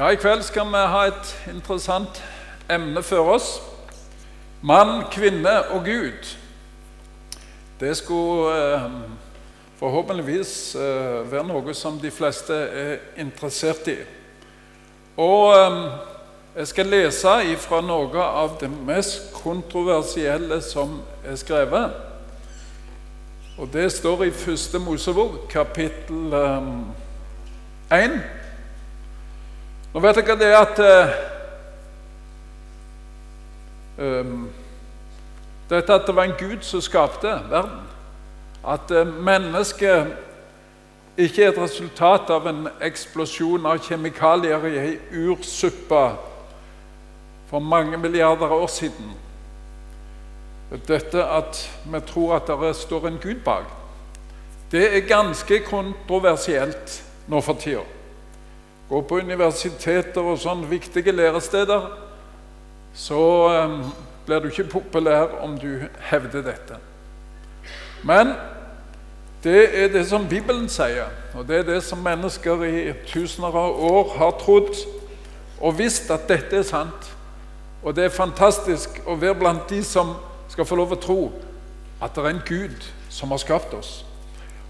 Ja, I kveld skal vi ha et interessant emne for oss. Mann, kvinne og Gud. Det skulle eh, forhåpentligvis eh, være noe som de fleste er interessert i. Og eh, jeg skal lese ifra noe av det mest kontroversielle som er skrevet. Og det står i første Mosebok, kapittel 1. Nå vet dere det at um, Dette at det var en Gud som skapte verden. At uh, mennesket ikke er et resultat av en eksplosjon av kjemikalier i ei ursuppe for mange milliarder år siden. Dette at vi tror at det står en Gud bak, det er ganske kontroversielt nå for tida. Gå på universiteter og sånn viktige læresteder, så um, blir du ikke populær om du hevder dette. Men det er det som Bibelen sier, og det er det som mennesker i tusener av år har trodd og visst at dette er sant. Og det er fantastisk å være blant de som skal få lov å tro at det er en Gud som har skapt oss.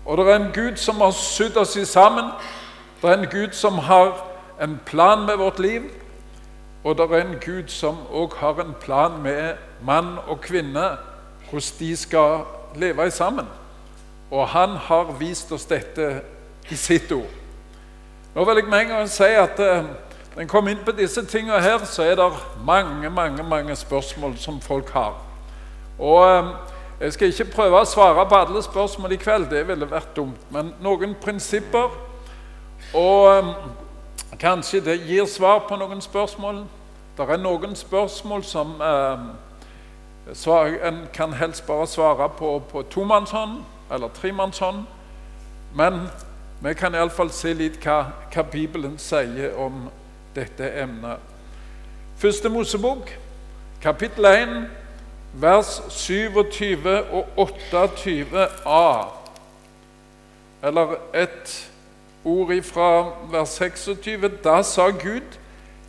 Og det er en Gud som har sydd oss sammen det er en Gud som har en plan med vårt liv, og det er en Gud som òg har en plan med mann og kvinne, hvordan de skal leve sammen. Og han har vist oss dette i sitt ord. Nå vil jeg med en gang si at eh, når en kommer inn på disse tingene her, så er det mange, mange, mange spørsmål som folk har. Og eh, jeg skal ikke prøve å svare på alle spørsmål i kveld, det ville vært dumt. Men noen prinsipper og um, kanskje det gir svar på noen spørsmål. Det er noen spørsmål som eh, en kan helst bare svare på på tomannshånd eller tremannshånd. Men vi kan iallfall se litt hva, hva Bibelen sier om dette emnet. Første Mosebok, kapittel 1, vers 27 og 28a. Eller et ord fra vers 26. Da sa Gud,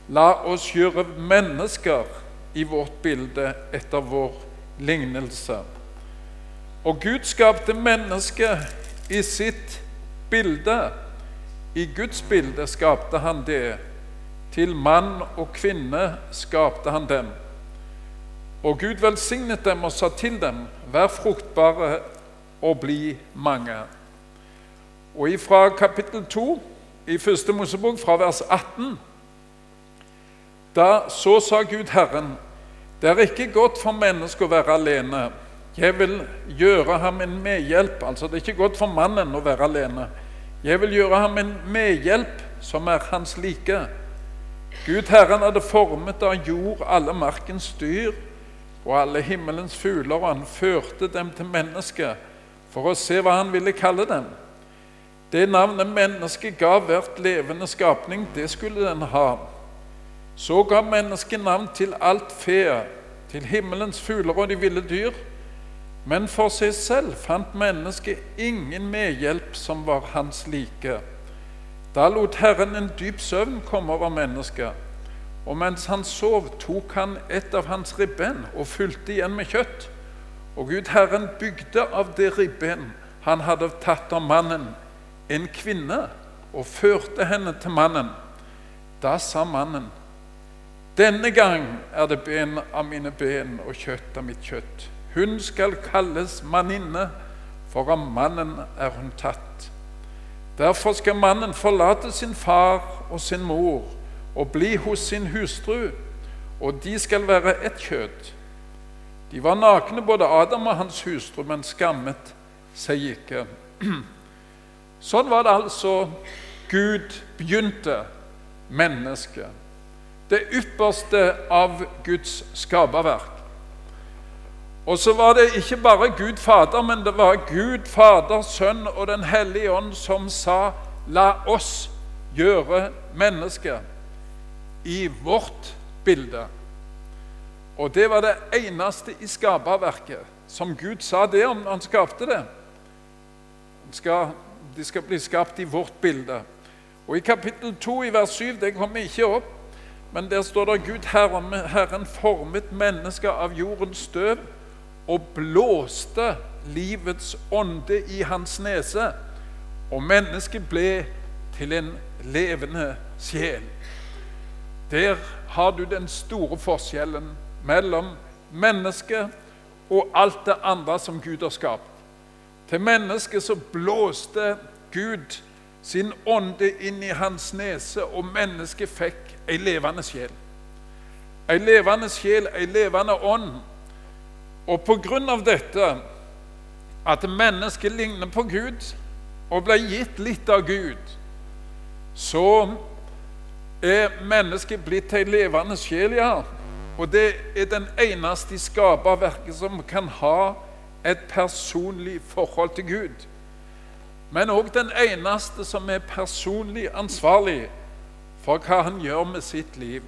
la oss gjøre mennesker i vårt bilde etter vår lignelse. Og Gud skapte mennesket i sitt bilde. I Guds bilde skapte han det. Til mann og kvinne skapte han dem. Og Gud velsignet dem og sa til dem, vær fruktbare og bli mange. Og fra kapittel 2 i første Mosebok, fra vers 18 Da så sa Gud Herren, det er ikke godt for mennesket å være alene. Jeg vil gjøre ham en medhjelp. Altså, det er ikke godt for mannen å være alene. Jeg vil gjøre ham en medhjelp som er hans like. Gud Herren hadde formet av jord alle markens dyr og alle himmelens fugler, og han førte dem til mennesket for å se hva han ville kalle dem. Det navnet mennesket ga hvert levende skapning, det skulle den ha. Så ga mennesket navn til alt fe, til himmelens fugler og de ville dyr. Men for seg selv fant mennesket ingen medhjelp som var hans like. Da lot Herren en dyp søvn komme over mennesket, og mens han sov, tok han et av hans ribben og fulgte igjen med kjøtt. Og Gud Herren bygde av det ribben han hadde tatt av mannen, en kvinne og førte henne til mannen. Da sa mannen, 'Denne gang er det ben av mine ben og kjøtt av mitt kjøtt.' 'Hun skal kalles manninne, for av mannen er hun tatt.' Derfor skal mannen forlate sin far og sin mor og bli hos sin hustru, og de skal være ett kjøtt. De var nakne, både Adam og hans hustru, men skammet seg ikke. Sånn var det altså Gud begynte mennesket. Det ypperste av Guds skaperverk. Og så var det ikke bare Gud Fader, men det var Gud Fader, Sønn og Den hellige ånd som sa 'La oss gjøre mennesket i vårt bilde'. Og det var det eneste i skaperverket som Gud sa det om han skapte det. Han skal de skal bli skapt i vårt bilde. Og I kapittel 2 i vers 7, det kommer ikke opp, men der står det Gud Herren, Herren formet mennesket av jordens støv og blåste livets ånde i hans nese, og mennesket ble til en levende sjel. Der har du den store forskjellen mellom mennesket og alt det andre som Gud har skapt. Til mennesket så blåste Gud sin ånde inn i hans nese, og mennesket fikk ei levende sjel. Ei levende sjel, ei levende ånd. Og på grunn av dette, at mennesket ligner på Gud og ble gitt litt av Gud, så er mennesket blitt ei levende sjel, ja. Og det er den eneste i skaperverket som kan ha et personlig forhold til Gud. Men òg den eneste som er personlig ansvarlig for hva han gjør med sitt liv.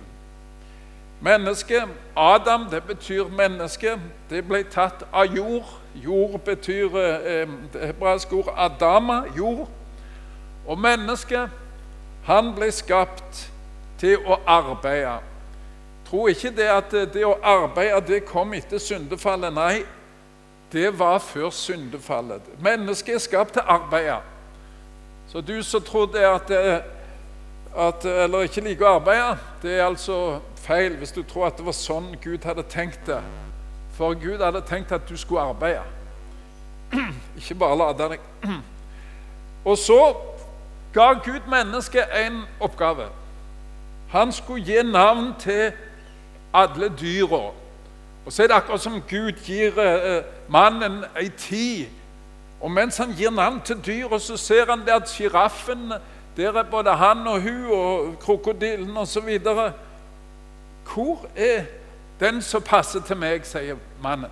Menneske, Adam, det betyr menneske. Det ble tatt av jord. Jord betyr eh, det hebraiske ord adama, jord. Og mennesket, han ble skapt til å arbeide. Tro ikke det at det å arbeide det kom etter syndefallet. Nei, det var før syndefallet. Mennesket er skapt til arbeid. Så du som tror det at, at Eller ikke liker å arbeide, det er altså feil hvis du tror at det var sånn Gud hadde tenkt det. For Gud hadde tenkt at du skulle arbeide, ikke bare lade deg. Og så ga Gud mennesket en oppgave. Han skulle gi navn til alle dyra. Og så er det akkurat som Gud gir eh, mannen ei tid. Og mens han gir navn til dyret, så ser han det at sjiraffen Der er både han og hun og krokodillen osv. Hvor er den som passer til meg, sier mannen.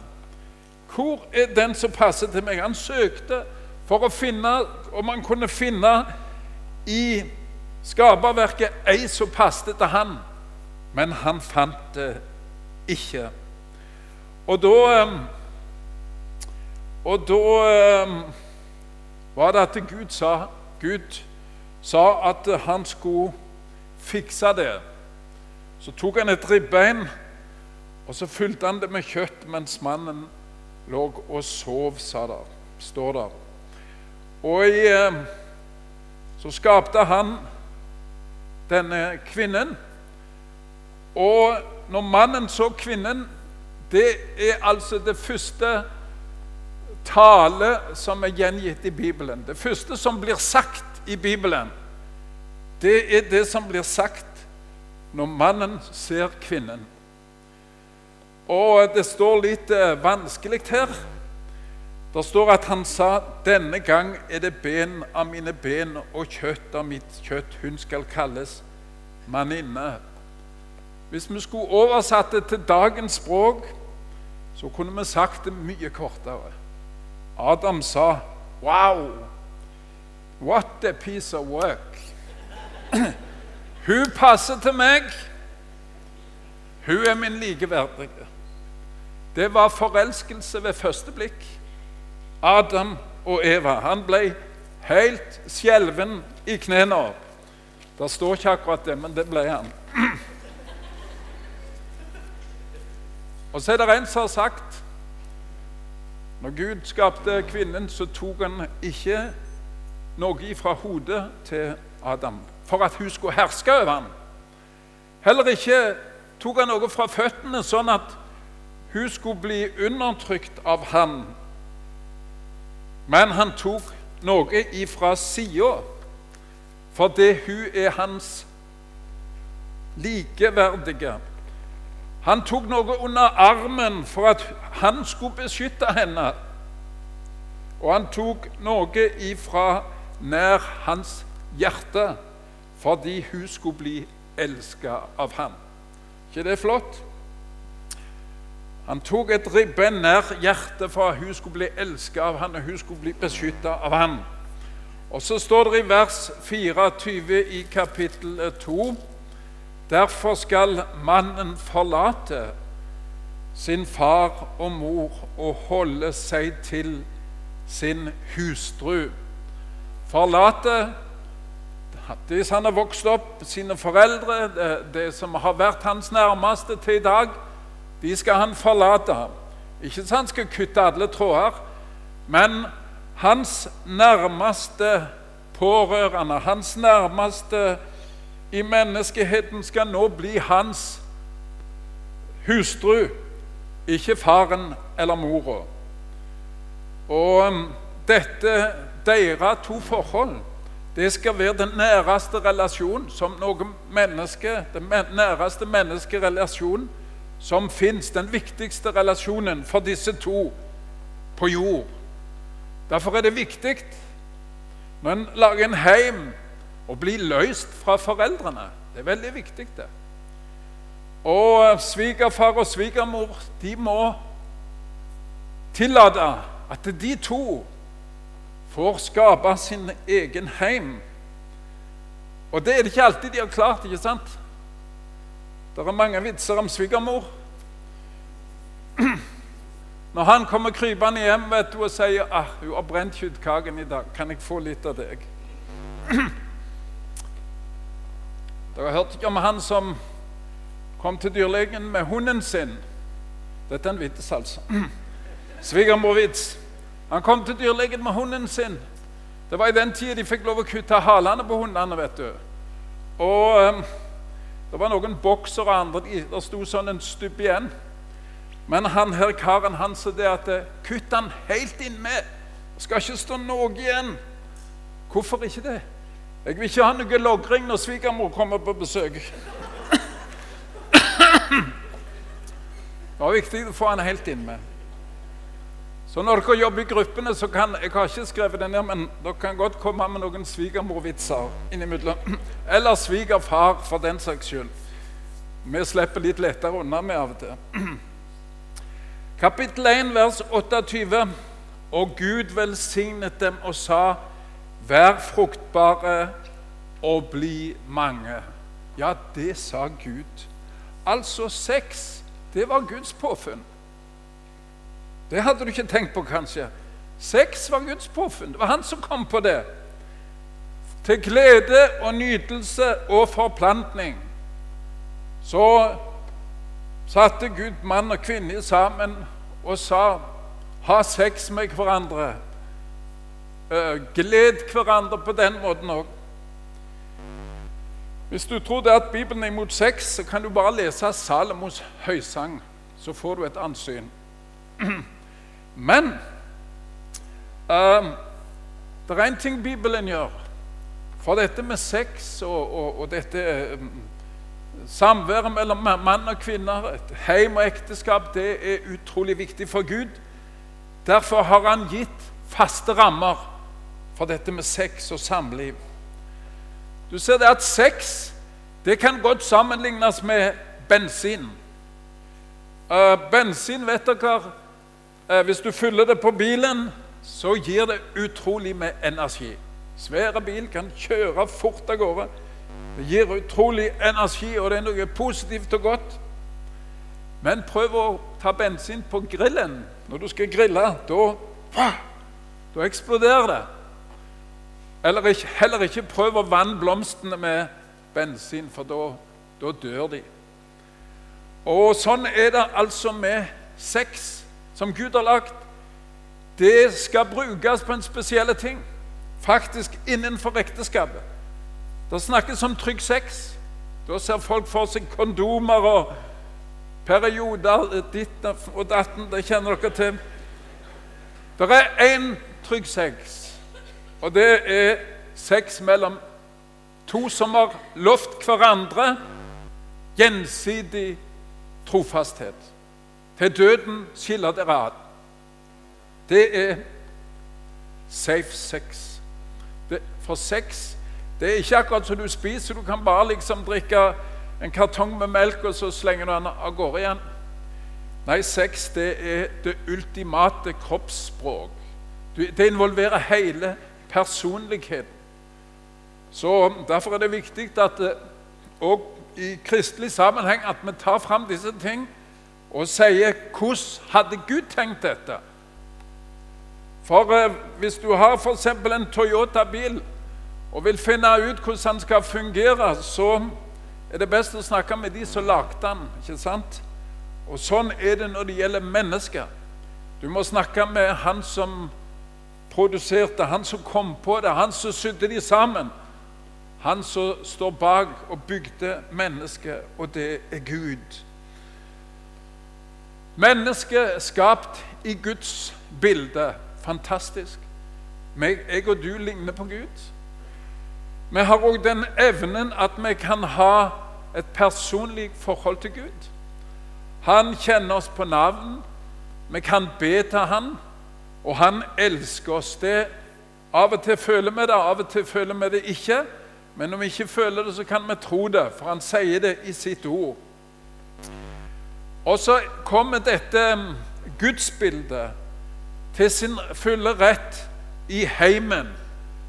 Hvor er den som passer til meg? Han søkte for å finne om han kunne finne i skaperverket ei som passet til han, men han fant det ikke. Og da ehm, Og da ehm, var det at Gud sa Gud sa at han skulle fikse det. Så tok han et ribbein, og så fylte han det med kjøtt mens mannen lå og sov, sa det, står der. Og i, eh, så skapte han denne kvinnen. Og når mannen så kvinnen Det er altså det første tale som er gjengitt i Bibelen. Det første som blir sagt i Bibelen, det er det som blir sagt når mannen ser kvinnen. Og det står litt eh, vanskelig her. Det står at han sa denne gang er det ben av mine ben og kjøtt av mitt kjøtt. Hun skal kalles manninne. Hvis vi skulle oversatt det til dagens språk, så kunne vi sagt det mye kortere. Adam sa, 'Wow! What a piece of work!' Hun passer til meg. Hun er min likeverdige. Det var forelskelse ved første blikk. Adam og Eva. Han ble helt skjelven i knærne. Det står ikke akkurat det, men det ble han. Og så er det en som har sagt når Gud skapte kvinnen, så tok han ikke noe fra hodet til Adam for at hun skulle herske over ham. Heller ikke tok han noe fra føttene, sånn at hun skulle bli undertrykt av han. Men han tok noe ifra sida, fordi hun er hans likeverdige. Han tok noe under armen for at han skulle beskytte henne. Og han tok noe ifra nær hans hjerte fordi hun skulle bli elska av ham. ikke det er flott? Han tok et ribben nær hjertet for at hun skulle bli elska av ham, og hun skulle bli beskytta av ham. Og så står det i vers 24 i kapittel 2 Derfor skal mannen forlate sin far og mor og holde seg til sin hustru. Forlate som han har vokst opp, sine foreldre, det, det som har vært hans nærmeste til i dag, de skal han forlate. Ikke så han skal kutte alle tråder, men hans nærmeste pårørende, hans nærmeste i menneskeheten skal nå bli hans hustru, ikke faren eller mora. Og um, dette, deres to forhold, det skal være den næreste relasjon som noe menneske, den næreste menneskerelasjon som fins. Den viktigste relasjonen for disse to på jord. Derfor er det viktig når en lager en heim, å bli løst fra foreldrene. Det er veldig viktig, det. Og svigerfar og svigermor de må tillate at de to får skape sin egen heim. Og det er det ikke alltid de har klart, ikke sant? Det er mange vitser om svigermor. Når han kommer krypende hjem vet du, og sier ah, 'Hun har brent kjøttkaken i dag. Kan jeg få litt av deg?' Dere hørte hørt ikke om han som kom til dyrlegen med hunden sin. Dette er en vits, altså. Svigermorvits. Han kom til dyrlegen med hunden sin. Det var i den tida de fikk lov å kutte halene på hundene. vet du. Og um, det var noen boksere og andre. De, der sto sånn en stubb igjen. Men han her karen han sa det at eh, kutt han helt inn med. Det skal ikke stå noe igjen. Hvorfor ikke det? Jeg vil ikke ha noe logring når svigermor kommer på besøk. Det var viktig å få han helt inn med. Så når dere jobber i gruppene, så kan Jeg har ikke skrevet det ned, men dere kan godt komme med noen svigermorvitser innimellom. Eller svigerfar, for den saks skyld. Vi slipper litt lettere unna med av og til. Kapittel 1, vers 28. Og Gud velsignet dem og sa:" Vær fruktbare og bli mange. Ja, det sa Gud. Altså sex, det var Guds påfunn. Det hadde du ikke tenkt på, kanskje. Sex var Guds påfunn. Det var han som kom på det. Til glede og nytelse og forplantning. Så satte Gud mann og kvinne sammen og sa ha sex med hverandre. Eh, gled hverandre på den måten òg. Hvis du tror det at Bibelen er imot sex, så kan du bare lese Salomos høysang. Så får du et ansyn. Men uh, det er én ting Bibelen gjør. For dette med sex og, og, og dette um, samværet mellom mann og kvinner, et heim og ekteskap, det er utrolig viktig for Gud. Derfor har han gitt faste rammer for dette med sex og samliv. Du ser det at sex det kan godt sammenlignes med bensin. Uh, bensin, vet dere uh, Hvis du fyller det på bilen, så gir det utrolig med energi. Svære bil kan kjøre fort av gårde. Det gir utrolig energi, og det er noe positivt og godt. Men prøv å ta bensin på grillen når du skal grille. Da, da eksploderer det. Ikke, heller ikke prøv å vanne blomstene med bensin, for da dør de. Og sånn er det altså med sex, som Gud har lagt. Det skal brukes på en spesiell ting, faktisk innenfor ekteskapet. Det snakkes om trygg sex. Da ser folk for seg kondomer og perioder ditt og datten. Det kjenner dere til. Det er én trygg sex og det er sex mellom to som har lovt hverandre gjensidig trofasthet. Til døden skiller dere ad. Det er safe sex. Det, for sex det er ikke akkurat som du spiser. Du kan bare liksom drikke en kartong med melk, og så slenger du den av gårde igjen. Nei, sex det er det ultimate kroppsspråk. Det involverer hele personligheten. Så Derfor er det viktig at òg eh, i kristelig sammenheng at vi tar fram disse ting og sier hvordan hadde Gud tenkt dette? For eh, hvis du har f.eks. en Toyota-bil, og vil finne ut hvordan den skal fungere, så er det best å snakke med de som lagde den. ikke sant? Og sånn er det når det gjelder mennesker. Du må snakke med han som produserte, han som kom på det, han som sydde de sammen. Han som står bak og bygde mennesket, og det er Gud. Mennesket skapt i Guds bilde. Fantastisk. Jeg og du ligner på Gud. Vi har òg den evnen at vi kan ha et personlig forhold til Gud. Han kjenner oss på navn. Vi kan be til han, og han elsker oss. Det Av og til føler vi det, av og til føler vi det ikke. Men når vi ikke føler det, så kan vi tro det, for han sier det i sitt ord. Og så kommer dette gudsbildet til sin fulle rett i heimen.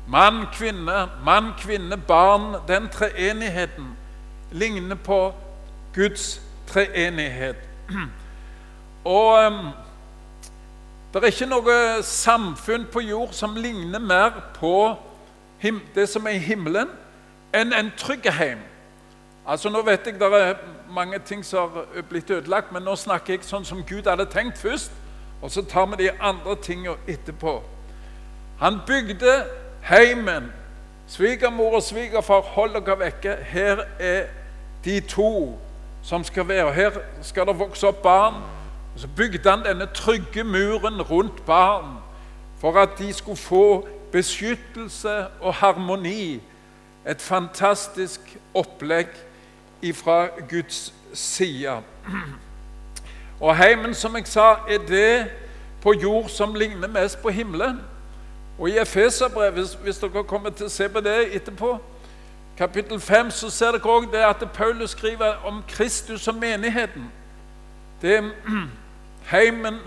Mann, kvinne, mann, kvinne, barn. Den treenigheten ligner på Guds treenighet. Og um, det er ikke noe samfunn på jord som ligner mer på det som er i himmelen, enn en trygg heim. Altså Nå vet jeg det er mange ting som har blitt ødelagt, men nå snakker jeg sånn som Gud hadde tenkt først, og så tar vi de andre tingene etterpå. Han bygde heimen. Svigermor og svigerfar, hold dere vekke. Her er de to som skal være. Her skal det vokse opp barn. Og Så bygde han denne trygge muren rundt barn for at de skulle få beskyttelse og harmoni. Et fantastisk opplegg fra Guds side. Og heimen, som jeg sa, er det på jord som ligner mest på himmelen. Og i Efeserbrevet, hvis, dere kommer til å se på det etterpå, kapittel 5, så ser dere òg at Paulus skriver om Kristus og menigheten. Det er heimen,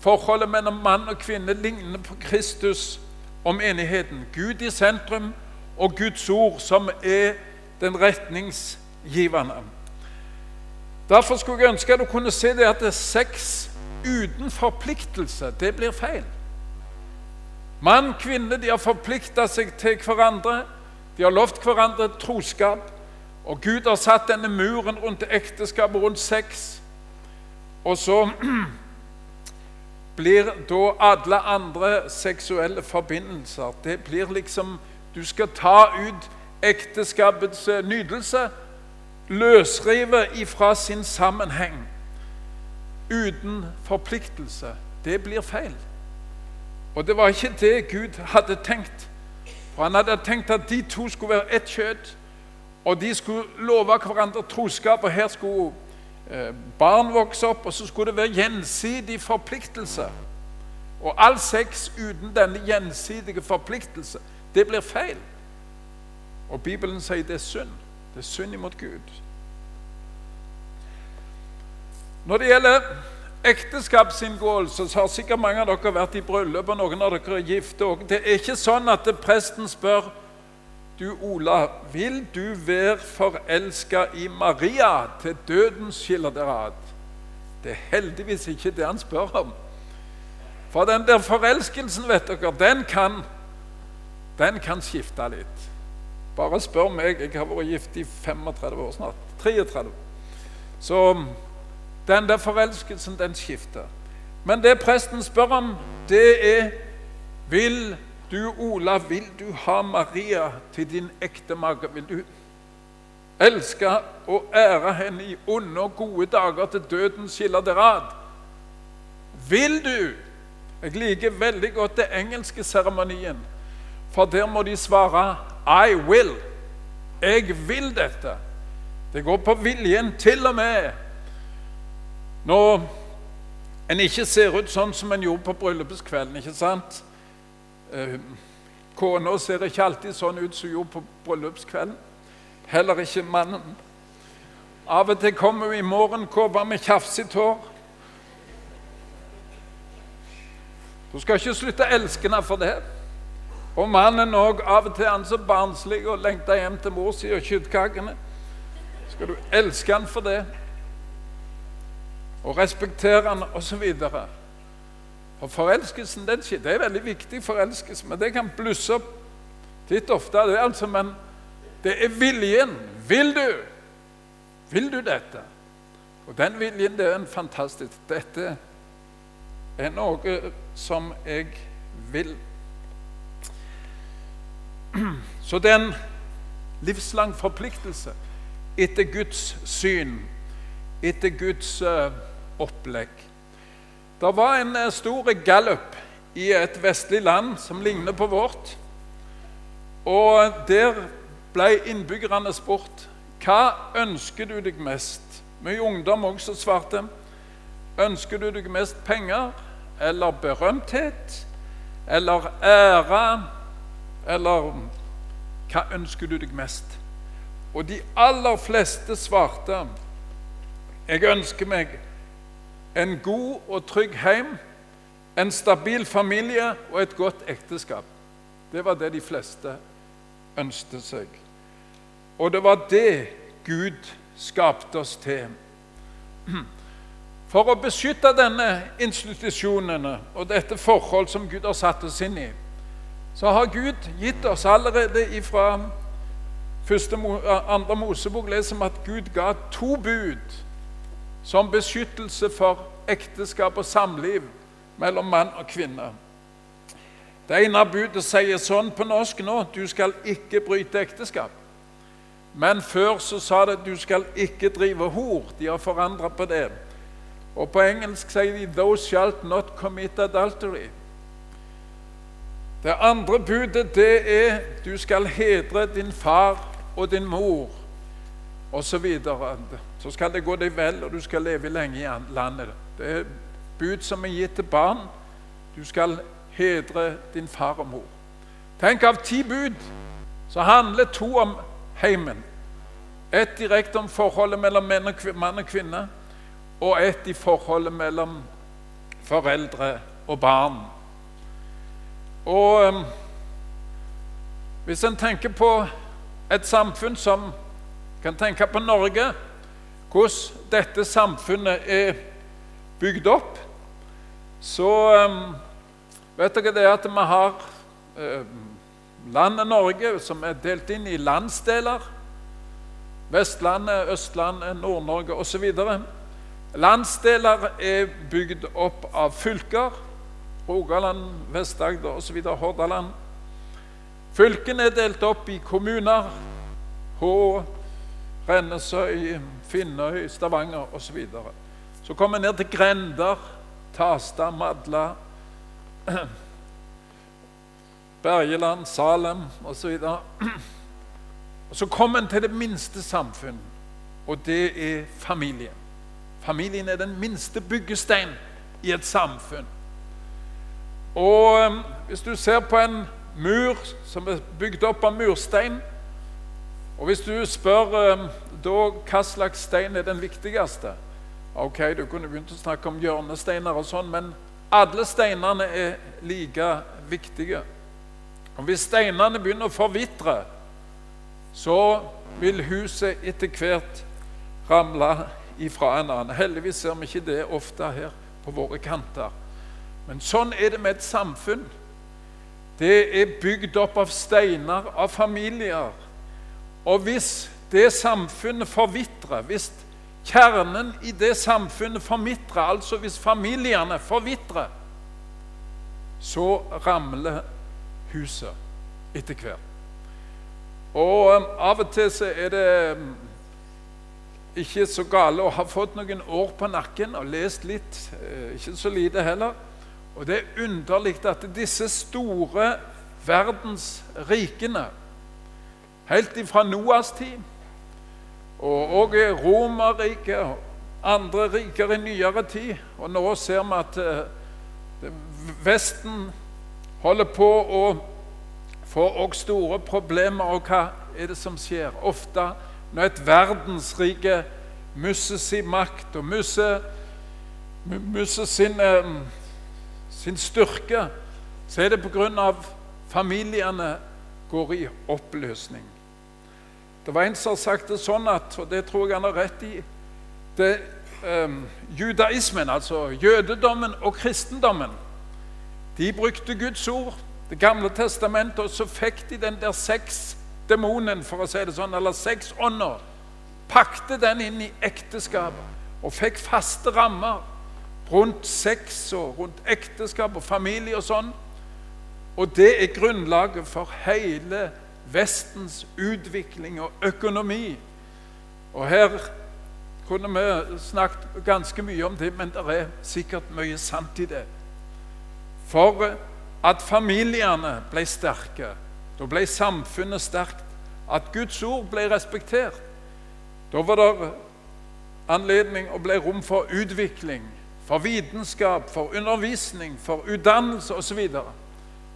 forholdet mellom mann og kvinne, ligner på Kristus og menigheten. Gud i sentrum og Guds ord, som er den retningsgivende. Derfor skulle jeg ønske at du kunne se det at det er sex uten forpliktelse, det blir feil. Mann og kvinne de har forplikta seg til hverandre. De har lovt hverandre troskap. Og Gud har satt denne muren rundt ekteskapet, rundt sex. Og så blir da alle andre seksuelle forbindelser Det blir liksom Du skal ta ut ekteskapets nydelse, nytelse, løsrive ifra sin sammenheng, uten forpliktelse. Det blir feil. Og det var ikke det Gud hadde tenkt. For Han hadde tenkt at de to skulle være ett kjøtt, og de skulle love hverandre troskap. Og her skulle eh, barn vokse opp, og så skulle det være gjensidig forpliktelse. Og all sex uten denne gjensidige forpliktelse, det blir feil. Og Bibelen sier det er synd. Det er synd imot Gud. Når det gjelder ekteskapsinngåelse, så har sikkert mange av dere vært i bryllup, og noen av dere er gifte òg. Det er ikke sånn at presten spør du, Ola, vil du være forelska i Maria til døden skiller dere ad? Det er heldigvis ikke det han spør om. For den der forelskelsen, vet dere, den kan, den kan skifte litt. Bare spør meg. Jeg har vært gift i 35 år snart. 33. Så den der forelskelsen, den skifter. Men det presten spør om, det er Vil du, Ola, vil du ha Maria til din ektemake? Vil du elske og ære henne i onde og gode dager til døden skiller dere ad? Vil du? Jeg liker veldig godt det engelske seremonien, for der må de svare I will. Jeg vil dette. Det går på viljen til og med når en ikke ser ut sånn som en gjorde på bryllupskvelden. ikke sant? Eh, kona ser ikke alltid sånn ut som hun gjorde på bryllupskvelden. Heller ikke mannen. Av og til kommer hun i morgenkåpe med tjafset hår. Du skal ikke slutte å elske henne for det. Og mannen òg. Av og til er han så barnslig og lengter hjem til mor si og kjøttkakene. Skal du elske han for det? og respektere han osv. For forelskelsen den. Det er veldig viktig, forelskelse, men det kan blusse opp litt ofte det altså, men det er viljen. Vil du? Vil du dette? Og den viljen, det er en fantastisk Dette er noe som jeg vil. Så det er en livslang forpliktelse etter Guds syn, etter Guds uh, opplegg. Det var en uh, stor gallup i et vestlig land som ligner på vårt. Og der ble innbyggerne spurt hva ønsker du deg mest. Mye ungdom også svarte. Ønsker du deg mest penger eller berømthet eller ære eller hva ønsker du deg mest? Og de aller fleste svarte jeg ønsker meg en god og trygg heim, en stabil familie og et godt ekteskap. Det var det de fleste ønsket seg. Og det var det Gud skapte oss til. For å beskytte denne institusjonene og dette forhold som Gud har satt oss inn i, så har Gud gitt oss allerede ifra første, andre Mosebok leser vi at Gud ga to bud som beskyttelse for ekteskap og samliv mellom mann og kvinne. Det ene budet sier sånn på norsk nå du skal ikke bryte ekteskap. Men før så sa det du skal ikke drive hor. De har forandra på det. Og på engelsk sier de 'thou shalt not commit adultery'. Det andre budet det er du skal hedre din far og din mor osv. Så, skal det gå deg vel, og du skal leve lenge i landet. Det er bud som er gitt til barn. Du skal hedre din far og mor. Tenk av ti bud så handler to om heimen. Ett direkte om forholdet mellom mann og kvinne, og ett i forholdet mellom foreldre og barn. Og um, hvis en tenker på et samfunn som kan tenke på Norge, hvordan dette samfunnet er bygd opp, så um, vet dere det at vi har uh, landet Norge som er delt inn i landsdeler. Vestlandet, Østlandet, Nord-Norge osv. Landsdeler er bygd opp av fylker Rogaland, Vest-Agder osv. Hordaland. Fylkene er delt opp i kommuner. Hå, Rennesøy, Finnøy, Stavanger osv. Så, så kommer vi ned til grender. Tasta, Madla, Bergeland, Salem osv. Og, og så kommer en til det minste samfunn, og det er familien. Familien er den minste byggestein i et samfunn. Og um, hvis du ser på en mur som er bygd opp av murstein Og hvis du spør um, da hva slags stein er den viktigste Ok, du kunne begynt å snakke om hjørnesteiner og sånn, men alle steinene er like viktige. Og hvis steinene begynner å forvitre, så vil huset etter hvert ramle ifra en annen. Heldigvis ser vi ikke det ofte her på våre kanter. Men sånn er det med et samfunn. Det er bygd opp av steiner, av familier. Og hvis det samfunnet forvitrer, hvis kjernen i det samfunnet forvitrer, altså hvis familiene forvitrer, så ramler huset etter hvert. Og um, av og til så er det um, ikke så gale å ha fått noen år på nakken og lest litt, eh, ikke så lite heller. Og det er underlig at disse store verdensrikene, helt ifra Noas tid, og også Romerriket og andre riker i nyere tid Og nå ser vi at uh, Vesten holder på å få også store problemer. Og hva er det som skjer? Ofte når et verdensrike mister sin makt og mister sin uh, sin styrke, så er det pga. familiene går i oppløsning. Det var en som har sagt det sånn at, og det tror jeg han har rett i det, um, Judaismen, altså jødedommen og kristendommen, de brukte Guds ord Det gamle testamentet, og så fikk de den der seks demonen, for å si det sånn, eller seks ånder. Pakte den inn i ekteskapet og fikk faste rammer rundt sex og rundt ekteskap og familie og sånn. Og det er grunnlaget for hele Vestens utvikling og økonomi. Og her kunne vi snakket ganske mye om det, men det er sikkert mye sant i det. For at familiene ble sterke, da ble samfunnet sterkt. At Guds ord ble respektert. Da var det anledning og ble rom for utvikling, for vitenskap, for undervisning, for utdannelse osv.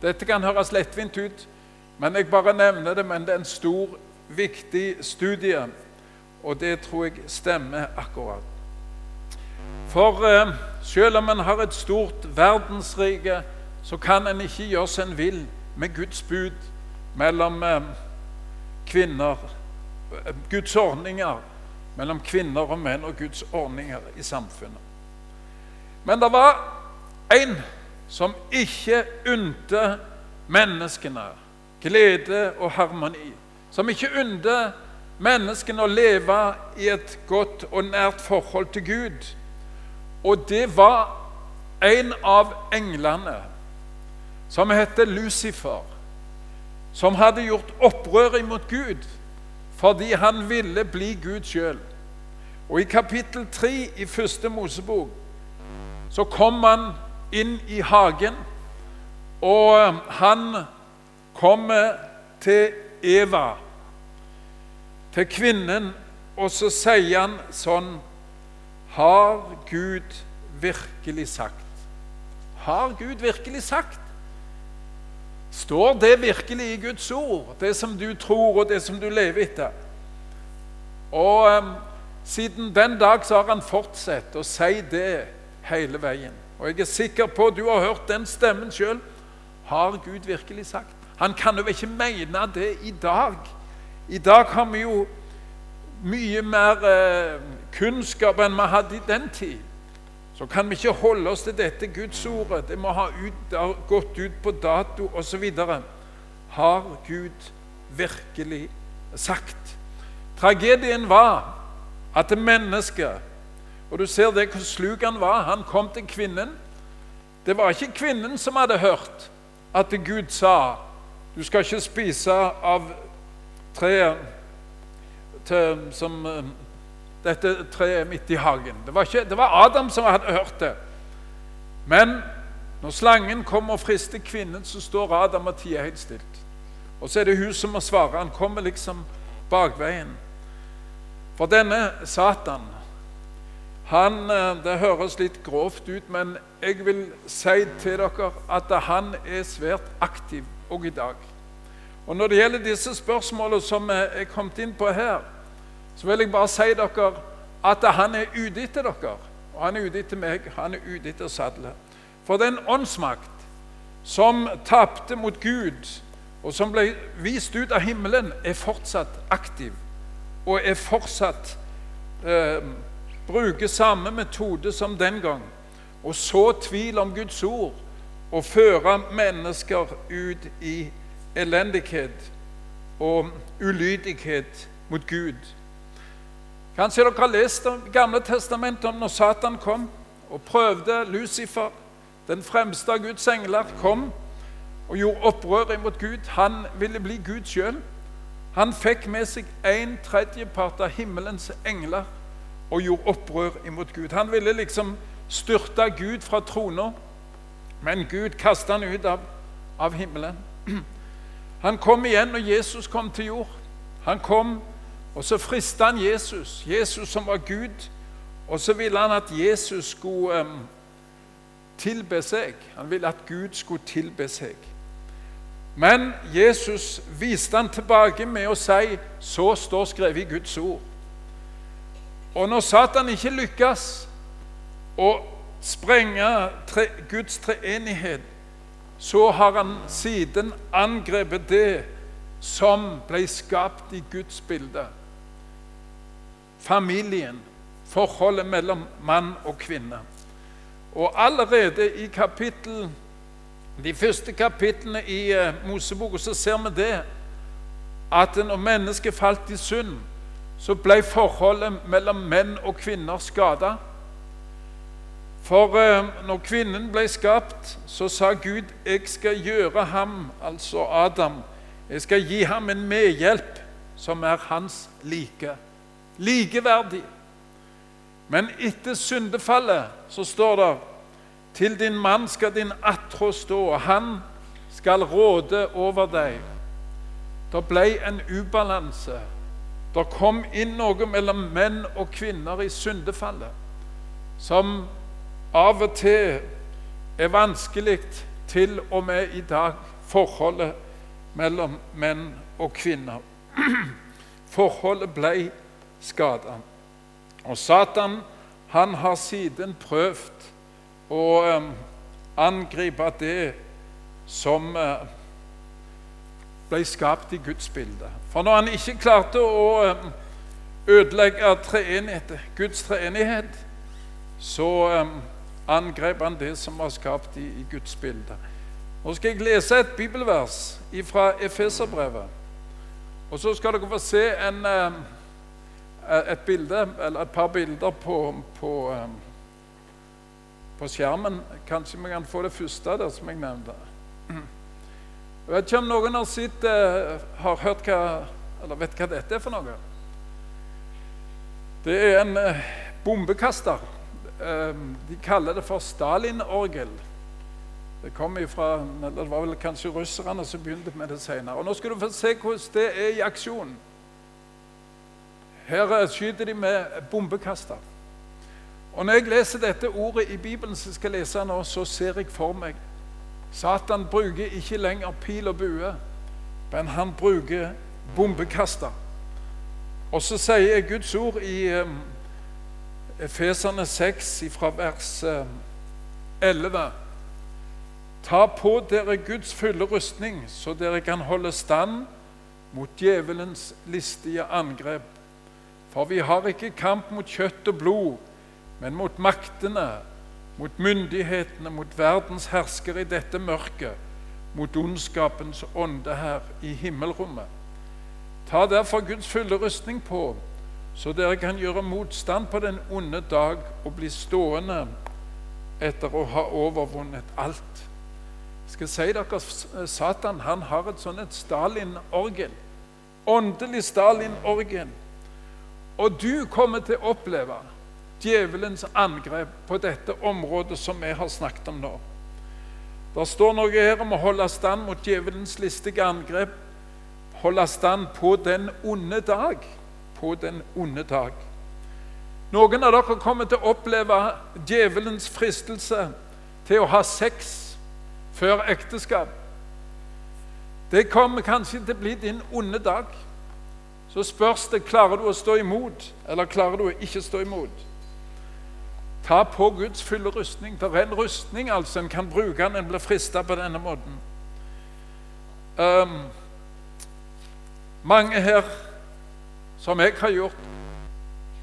Dette kan høres lettvint ut, men jeg bare nevner det. Men det er en stor, viktig studie, og det tror jeg stemmer akkurat. For eh, selv om en har et stort verdensrike, så kan en ikke gjøre som en vil med Guds bud mellom eh, kvinner eh, Guds ordninger mellom kvinner og menn og Guds ordninger i samfunnet. Men det var en som ikke unte menneskene glede og harmoni. Som ikke unner menneskene å leve i et godt og nært forhold til Gud. Og det var en av englene, som heter Lucifer, som hadde gjort opprør imot Gud fordi han ville bli Gud sjøl. Og i kapittel 3 i første Mosebok så kom han inn i hagen, og han kommer til Eva, til kvinnen, og så sier han sånn Har Gud virkelig sagt? Har Gud virkelig sagt? Står det virkelig i Guds ord, det som du tror, og det som du lever etter? Og um, siden den dag så har han fortsatt å si det hele veien. Og jeg er sikker på at du har hørt den stemmen sjøl. Har Gud virkelig sagt? Han kan jo ikke mene det i dag. I dag har vi jo mye mer eh, kunnskap enn vi hadde i den tid. Så kan vi ikke holde oss til dette Gudsordet. Det må ha ut, gått ut på dato osv. Har Gud virkelig sagt? Tragedien var at mennesket Og du ser det hvor sluk han var. Han kom til kvinnen. Det var ikke kvinnen som hadde hørt at Gud sa du skal ikke spise av treet som eh, dette treet midt i hagen. Det var, ikke, det var Adam som hadde hørt det. Men når slangen kommer og frister kvinnen, så står Adam og tier helt stilt. Og så er det hun som må svare. Han kommer liksom bakveien. For denne Satan han, eh, Det høres litt grovt ut, men jeg vil si til dere at han er svært aktiv òg i dag. Og Når det gjelder disse spørsmålene som er kommet inn på her, så vil jeg bare si dere at han er ute etter dere. Og han er ute etter meg, han er ute etter Sadle. For den åndsmakt som tapte mot Gud, og som ble vist ut av himmelen, er fortsatt aktiv. Og er fortsatt eh, Bruker samme metode som den gang. Og så tvil om Guds ord og føre mennesker ut i elendighet og ulydighet mot Gud. Kanskje dere har lest Det gamle testamentet om når Satan kom og prøvde Lucifer, den fremste av Guds engler, kom og gjorde opprør imot Gud. Han ville bli Gud sjøl. Han fikk med seg en tredjepart av himmelens engler og gjorde opprør imot Gud. Han ville liksom styrte Gud fra trona men Gud kastet han ut av, av himmelen. Han kom igjen når Jesus kom til jord. Han kom, og så fristet han Jesus, Jesus som var Gud. Og så ville han at Jesus skulle um, tilbe seg. Han ville at Gud skulle tilbe seg. Men Jesus viste han tilbake med å si så står skrevet i Guds ord. Og når Satan ikke lykkes å sprenge tre, Guds treenighet, så har han siden angrepet det som ble skapt i Guds bilde. Familien, forholdet mellom mann og kvinne. Og allerede i kapittel de første kapitlene i eh, Moseboka så ser vi det at når mennesket falt i synd, så ble forholdet mellom menn og kvinner skada. For eh, når kvinnen ble skapt, så sa Gud, 'Jeg skal gjøre ham', altså Adam, 'jeg skal gi ham en medhjelp som er hans like'. Likeverdig. Men etter syndefallet så står det til din mann skal din attrå stå, og han skal råde over deg. Det ble en ubalanse. Det kom inn noe mellom menn og kvinner i syndefallet som av og til er vanskelig til og med i dag, forholdet mellom menn og kvinner. Forholdet ble skada. Og Satan han har siden prøvd å um, angripe det som uh, ble skapt i Guds bilde. For når han ikke klarte å um, ødelegge treenighet, Guds treenighet, så um, angrep han det som var skapt i, i Guds bilde. Nå skal jeg lese et bibelvers fra Efeserbrevet. Og så skal dere få se en, et bilde, eller et par bilder på, på på skjermen. Kanskje vi kan få det første der som jeg nevnte. Jeg vet ikke om noen har sett, uh, har hørt hva, eller vet hva dette er for noe. Det er en bombekaster. Uh, de kaller det for Stalin-orgel. Det ifra, det var vel kanskje russerne som begynte med det senere. Og Nå skal du få se hvordan det er i aksjon. Her skyter de med bombekaster. Og Når jeg leser dette ordet i Bibelen, som jeg skal lese nå, så ser jeg for meg Satan bruker ikke lenger pil og bue, men han bruker bombekaster. Og så sier Guds ord i um, Efeserne 6 fra vers um, 11 Ta på dere Guds fulle rustning, så dere kan holde stand mot djevelens listige angrep. For vi har ikke kamp mot kjøtt og blod, men mot maktene, mot myndighetene, mot verdens herskere i dette mørket, mot ondskapens ånde her i himmelrommet. Ta derfor Guds fulle rustning på, så dere kan gjøre motstand på den onde dag og bli stående etter å ha overvunnet alt. Jeg skal si dere, Satan han har et sånt et Stalin-orgel. Åndelig Stalin-orgel. Og du kommer til å oppleve djevelens angrep på dette området som vi har snakket om nå. Det står noe her om å holde stand mot djevelens listige angrep. Holde stand på den onde dag. På den onde dag. Noen av dere kommer til å oppleve djevelens fristelse til å ha sex før ekteskap. Det kommer kanskje til å bli din onde dag. Så spørs det klarer du å stå imot, eller klarer du å ikke stå imot. Ta på Guds fulle rustning. Det er en rustning altså en kan bruke når en blir frista på denne måten. Um, mange her, som jeg har gjort,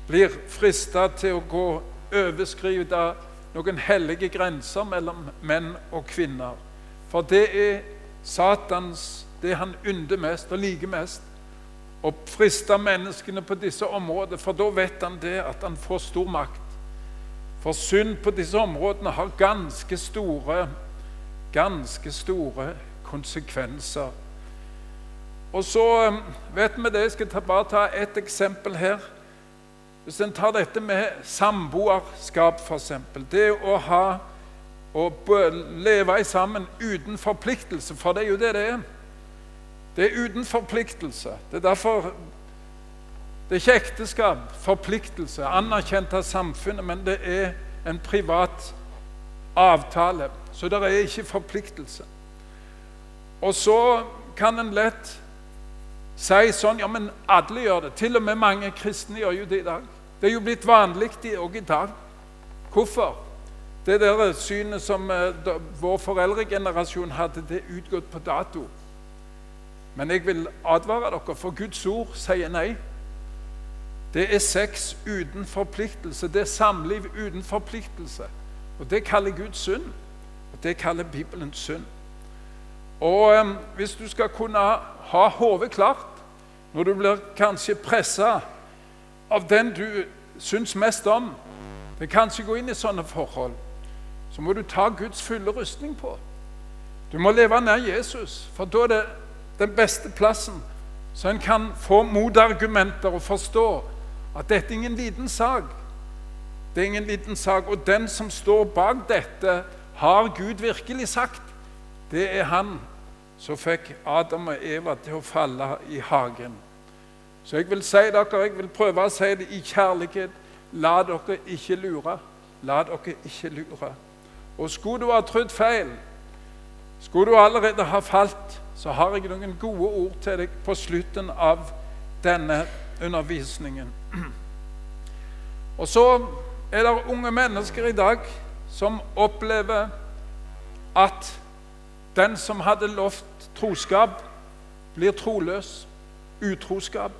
blir frista til å gå overskride noen hellige grenser mellom menn og kvinner. For det er Satans, det han ynder mest og liker mest. Å friste menneskene på disse områdene, for da vet han det at han får stor makt. For synd på disse områdene har ganske store, ganske store konsekvenser. Og så um, vet vi det. Jeg skal bare ta ett eksempel her. Hvis en tar dette med samboerskap, f.eks. Det å ha å leve sammen uten forpliktelse, for det er jo det det er. Det er uten forpliktelse. Det er derfor det er ikke ekteskap, forpliktelse, anerkjent av samfunnet, men det er en privat avtale. Så det er ikke forpliktelse. Og så kan en lett si sånn Ja, men alle gjør det. Til og med mange kristne gjør jo det i dag. Det er jo blitt vanlig òg i dag. Hvorfor? Det der synet som eh, vår foreldregenerasjon hadde, det er utgått på dato. Men jeg vil advare dere, for Guds ord sier nei. Det er sex uten forpliktelse. Det er samliv uten forpliktelse. Og Det kaller Gud synd. Og det kaller Bibelen synd. Og um, hvis du skal kunne ha hodet klart når du blir kanskje pressa av den du syns mest om, det kan ikke gå inn i sånne forhold, så må du ta Guds fulle rustning på. Du må leve nær Jesus, for da er det den beste plassen, så en kan få motargumenter og forstå at dette er ingen liten sak. Det er ingen liten sak. Og den som står bak dette, har Gud virkelig sagt. Det er han som fikk Adam og Eva til å falle i hagen. Så jeg vil si dere, jeg vil prøve å si det i kjærlighet. La dere ikke lure. La dere ikke lure. Og skulle du ha trodd feil, skulle du allerede ha falt, så har jeg noen gode ord til deg på slutten av denne undervisningen. Og så er det unge mennesker i dag som opplever at den som hadde lovt troskap, blir troløs. Utroskap.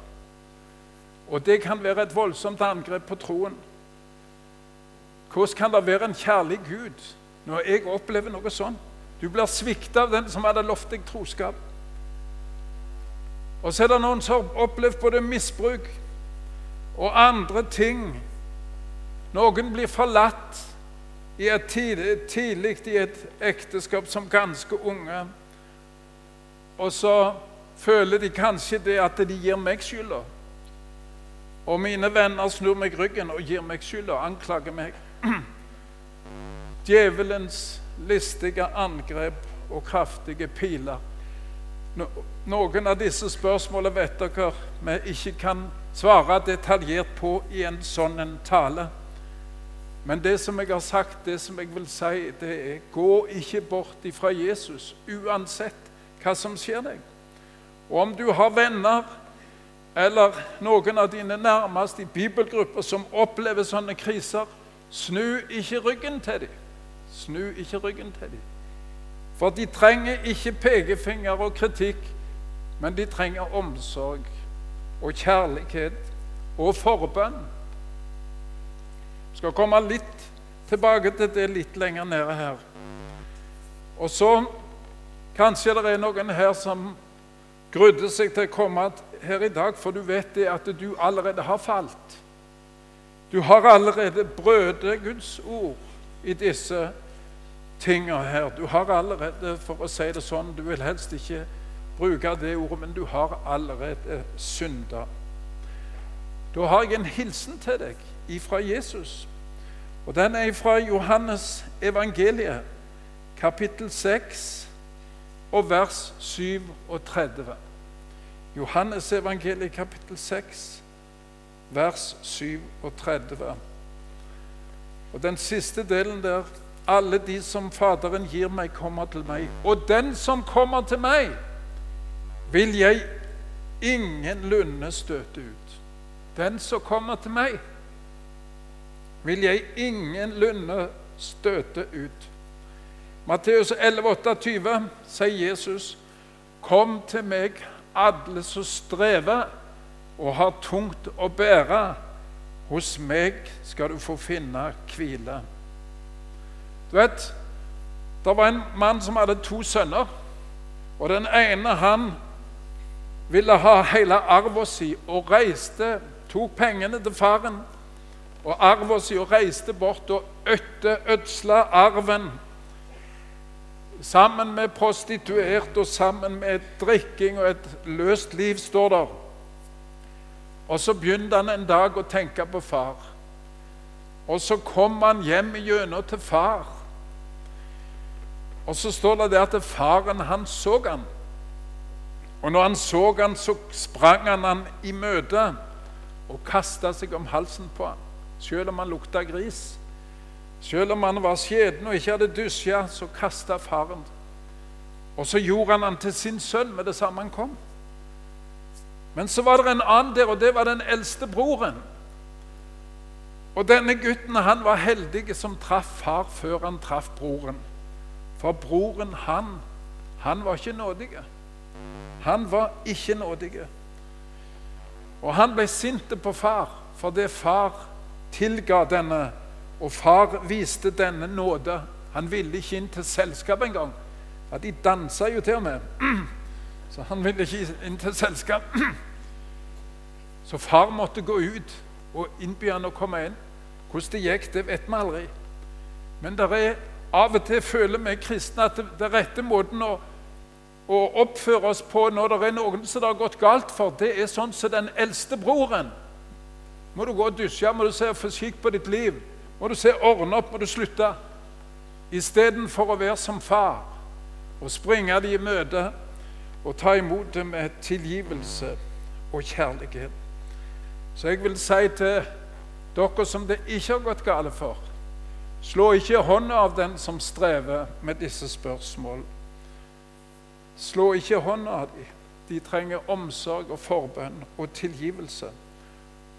Og det kan være et voldsomt angrep på troen. Hvordan kan det være en kjærlig Gud når jeg opplever noe sånn? Du blir svikta av den som hadde lovt deg troskap. Og så er det noen som har opplevd både misbruk og andre ting. Noen blir forlatt i et tidlig, tidlig i et ekteskap som ganske unge. Og så føler de kanskje det at de gir meg skylda. Og mine venner snur meg ryggen og gir meg skylda og anklager meg. Djevelens listige angrep og kraftige piler. Noen av disse spørsmålene vet dere vi ikke kan svare detaljert på i en sånn tale. Men det som jeg har sagt, det som jeg vil si, det er gå ikke bort ifra Jesus uansett hva som skjer deg. Og om du har venner eller noen av dine nærmeste i bibelgrupper som opplever sånne kriser, snu ikke ryggen til dem. Snu ikke ryggen til dem. For de trenger ikke pekefinger og kritikk, men de trenger omsorg og kjærlighet og forbønn. Jeg skal komme litt tilbake til det litt lenger nede her. Og så Kanskje det er noen her som grudde seg til å komme her i dag, for du vet det at du allerede har falt. Du har allerede brødet Guds ord i disse tingene her. Du har allerede, for å si det sånn, du vil helst ikke bruke det ordet, men du har allerede synda. Da har jeg en hilsen til deg ifra Jesus. Og den er fra Johannes evangeliet, kapittel 6 og vers 37. Johannes evangeliet kapittel 6, vers 37. Og den siste delen der alle de som Faderen gir meg, kommer til meg. Og den som kommer til meg, vil jeg ingenlunde støte ut. Den som kommer til meg, vil jeg ingenlunde støte ut. Matteus 11, 28 sier Jesus, 'Kom til meg, alle som strever og har tungt å bære. Hos meg skal du få finne hvile.' Du vet, Det var en mann som hadde to sønner. og Den ene han ville ha hele arven sin og reiste, tok pengene til faren og arven sin og reiste bort og øtte ødsla arven Sammen med prostituert og sammen med drikking og et løst liv, står der. Og så begynte han en dag å tenke på far. Og så kom han hjem gjennom til far. Og så står det der at faren, han så han. Og når han så han, så sprang han han i møte og kasta seg om halsen på han, selv om han lukta gris. Selv om han var skjeden og ikke hadde dusja, så kasta faren. Og så gjorde han han til sin sønn med det samme han kom. Men så var det en annen der, og det var den eldste broren. Og denne gutten han var heldig som traff far før han traff broren. For broren, han, han var ikke nådig. Han var ikke nådig. Og han ble sint på far fordi far tilga denne og far viste denne nåde. Han ville ikke inn til selskap engang. Ja, De dansa jo til og med, så han ville ikke inn til selskap. Så far måtte gå ut og innby han å komme inn. Hvordan det gikk, det vet vi aldri. Men det er av og til føler vi kristne at det rette måten å, å, oppføre oss på når det er noen som det har gått galt for, det er sånn som den eldste broren. Må du gå og dusje, må du se skikk på ditt liv, må du se ordne opp, må du slutte. Istedenfor å være som far og springe dem i møte og ta imot dem med tilgivelse og kjærlighet. Så jeg vil si til dere som det ikke har gått gale for Slå ikke hånda av den som strever med disse spørsmål. Slå ikke hånda av dem. De trenger omsorg og forbønn og tilgivelse.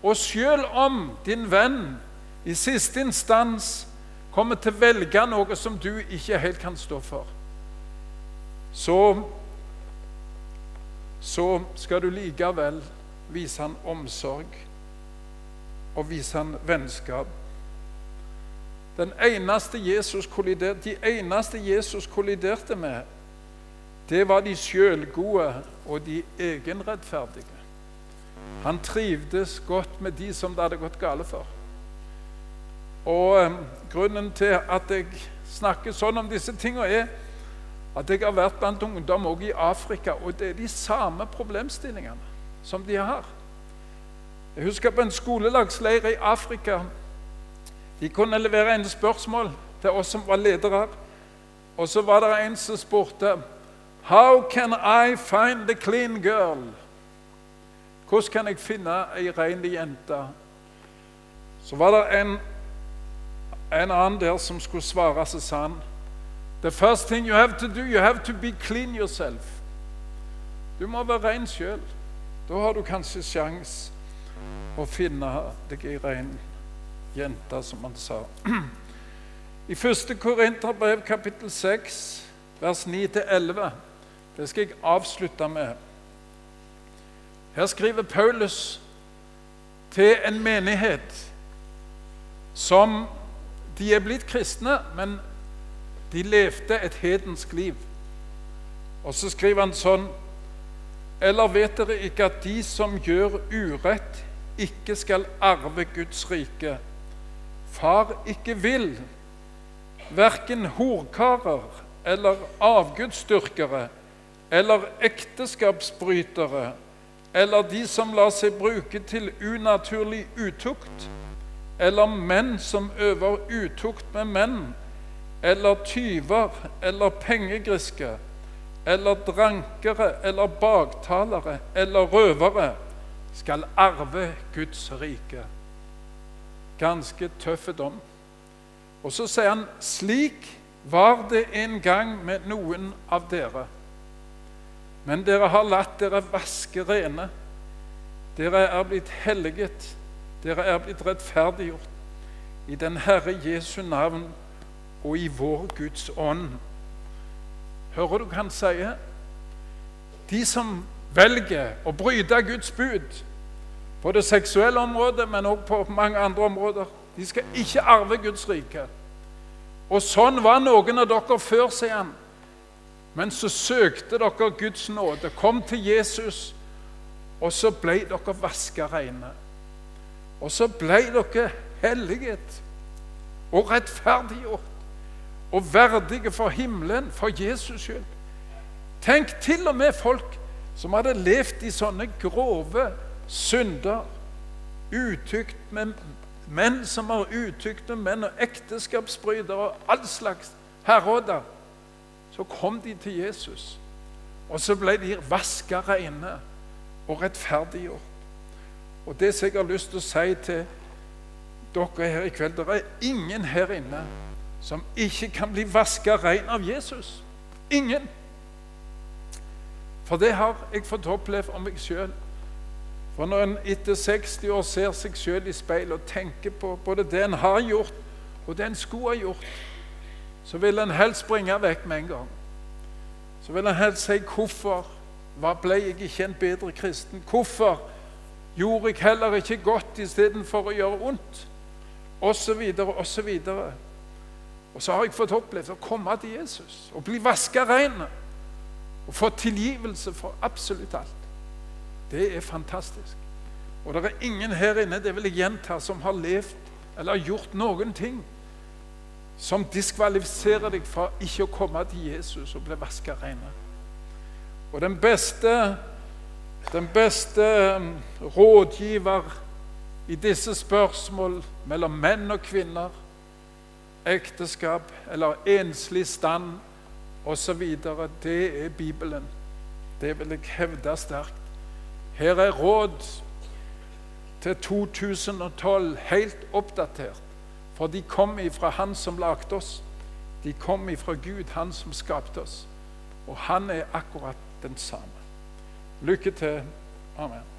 Og sjøl om din venn i siste instans kommer til å velge noe som du ikke helt kan stå for, så, så skal du likevel vise han omsorg og vise han vennskap. Den eneste Jesus kolliderte, de eneste Jesus kolliderte med, det var de sjølgode og de egenrettferdige. Han trivdes godt med de som det hadde gått gale for. Og eh, Grunnen til at jeg snakker sånn om disse tingene, er at jeg har vært blant ungdom også i Afrika, og det er de samme problemstillingene som de har. Jeg husker på en skolelagsleir i Afrika. De kunne levere en spørsmål til oss som var ledere. Og så var det en som spurte How can I find the clean girl? Hvordan kan jeg finne ei ren jente? Så var det en, en annen der som skulle svare, så sa han The first thing you have to do, you have to be clean yourself. Du må være ren sjøl. Da har du kanskje sjans å finne deg ei ren jente, som han sa. I 1. Korinterbrev kapittel 6, vers 9-11, det skal jeg avslutte med. Her skriver Paulus til en menighet som de er blitt kristne, men de levde et hedensk liv. Og så skriver han sånn Eller vet dere ikke at de som gjør urett, ikke skal arve Guds rike? Far ikke vil, verken horkarer eller avgudsdyrkere eller ekteskapsbrytere eller de som lar seg bruke til unaturlig utukt, eller menn som øver utukt med menn, eller tyver eller pengegriske, eller drankere eller baktalere eller røvere, skal arve Guds rike. Ganske tøff dom. Og så sier han slik var det en gang med noen av dere. Men dere har latt dere vaske rene. Dere er blitt helliget. Dere er blitt rettferdiggjort i den Herre Jesu navn og i vår Guds ånd. Hører du hva han sier? De som velger å bryte Guds bud på det seksuelle området, men også på mange andre områder, de skal ikke arve Guds rike. Og sånn var noen av dere før, sier han. Men så søkte dere Guds nåde, kom til Jesus, og så ble dere vaska reine. Og så ble dere helliget og rettferdiggjort og verdige for himmelen, for Jesus skyld. Tenk til og med folk som hadde levd i sånne grove synder, utykt med menn som har utykt med menn, og ekteskapsbrytere og all slags herråder så kom de til Jesus, og så ble de vaska reine og rettferdiggjort. Og det som jeg har lyst til å si til dere her i kveld Det er ingen her inne som ikke kan bli vaska ren av Jesus. Ingen. For det har jeg fått oppleve om meg sjøl. For når en etter 60 år ser seg sjøl i speilet og tenker på både det en har gjort, og det en skulle ha gjort, så vil en helst springe vekk med en gang. Så vil en helst si hvorfor hva ble jeg ikke en bedre kristen? Hvorfor gjorde jeg heller ikke godt istedenfor å gjøre ondt? Og så videre, og så videre. Og så har jeg fått opplevd å komme til Jesus og bli vaska rein. Og få tilgivelse for absolutt alt. Det er fantastisk. Og det er ingen her inne det vil jeg gjenta, som har levd eller gjort noen ting som diskvalifiserer deg fra ikke å komme til Jesus og bli vaska rein. Og den beste, den beste um, rådgiver i disse spørsmål mellom menn og kvinner, ekteskap eller enslig stand osv., det er Bibelen. Det vil jeg hevde sterkt. Her er råd til 2012 helt oppdatert. For de kom ifra Han som lagde oss. De kom ifra Gud, Han som skapte oss. Og Han er akkurat den samme. Lykke til. Amen.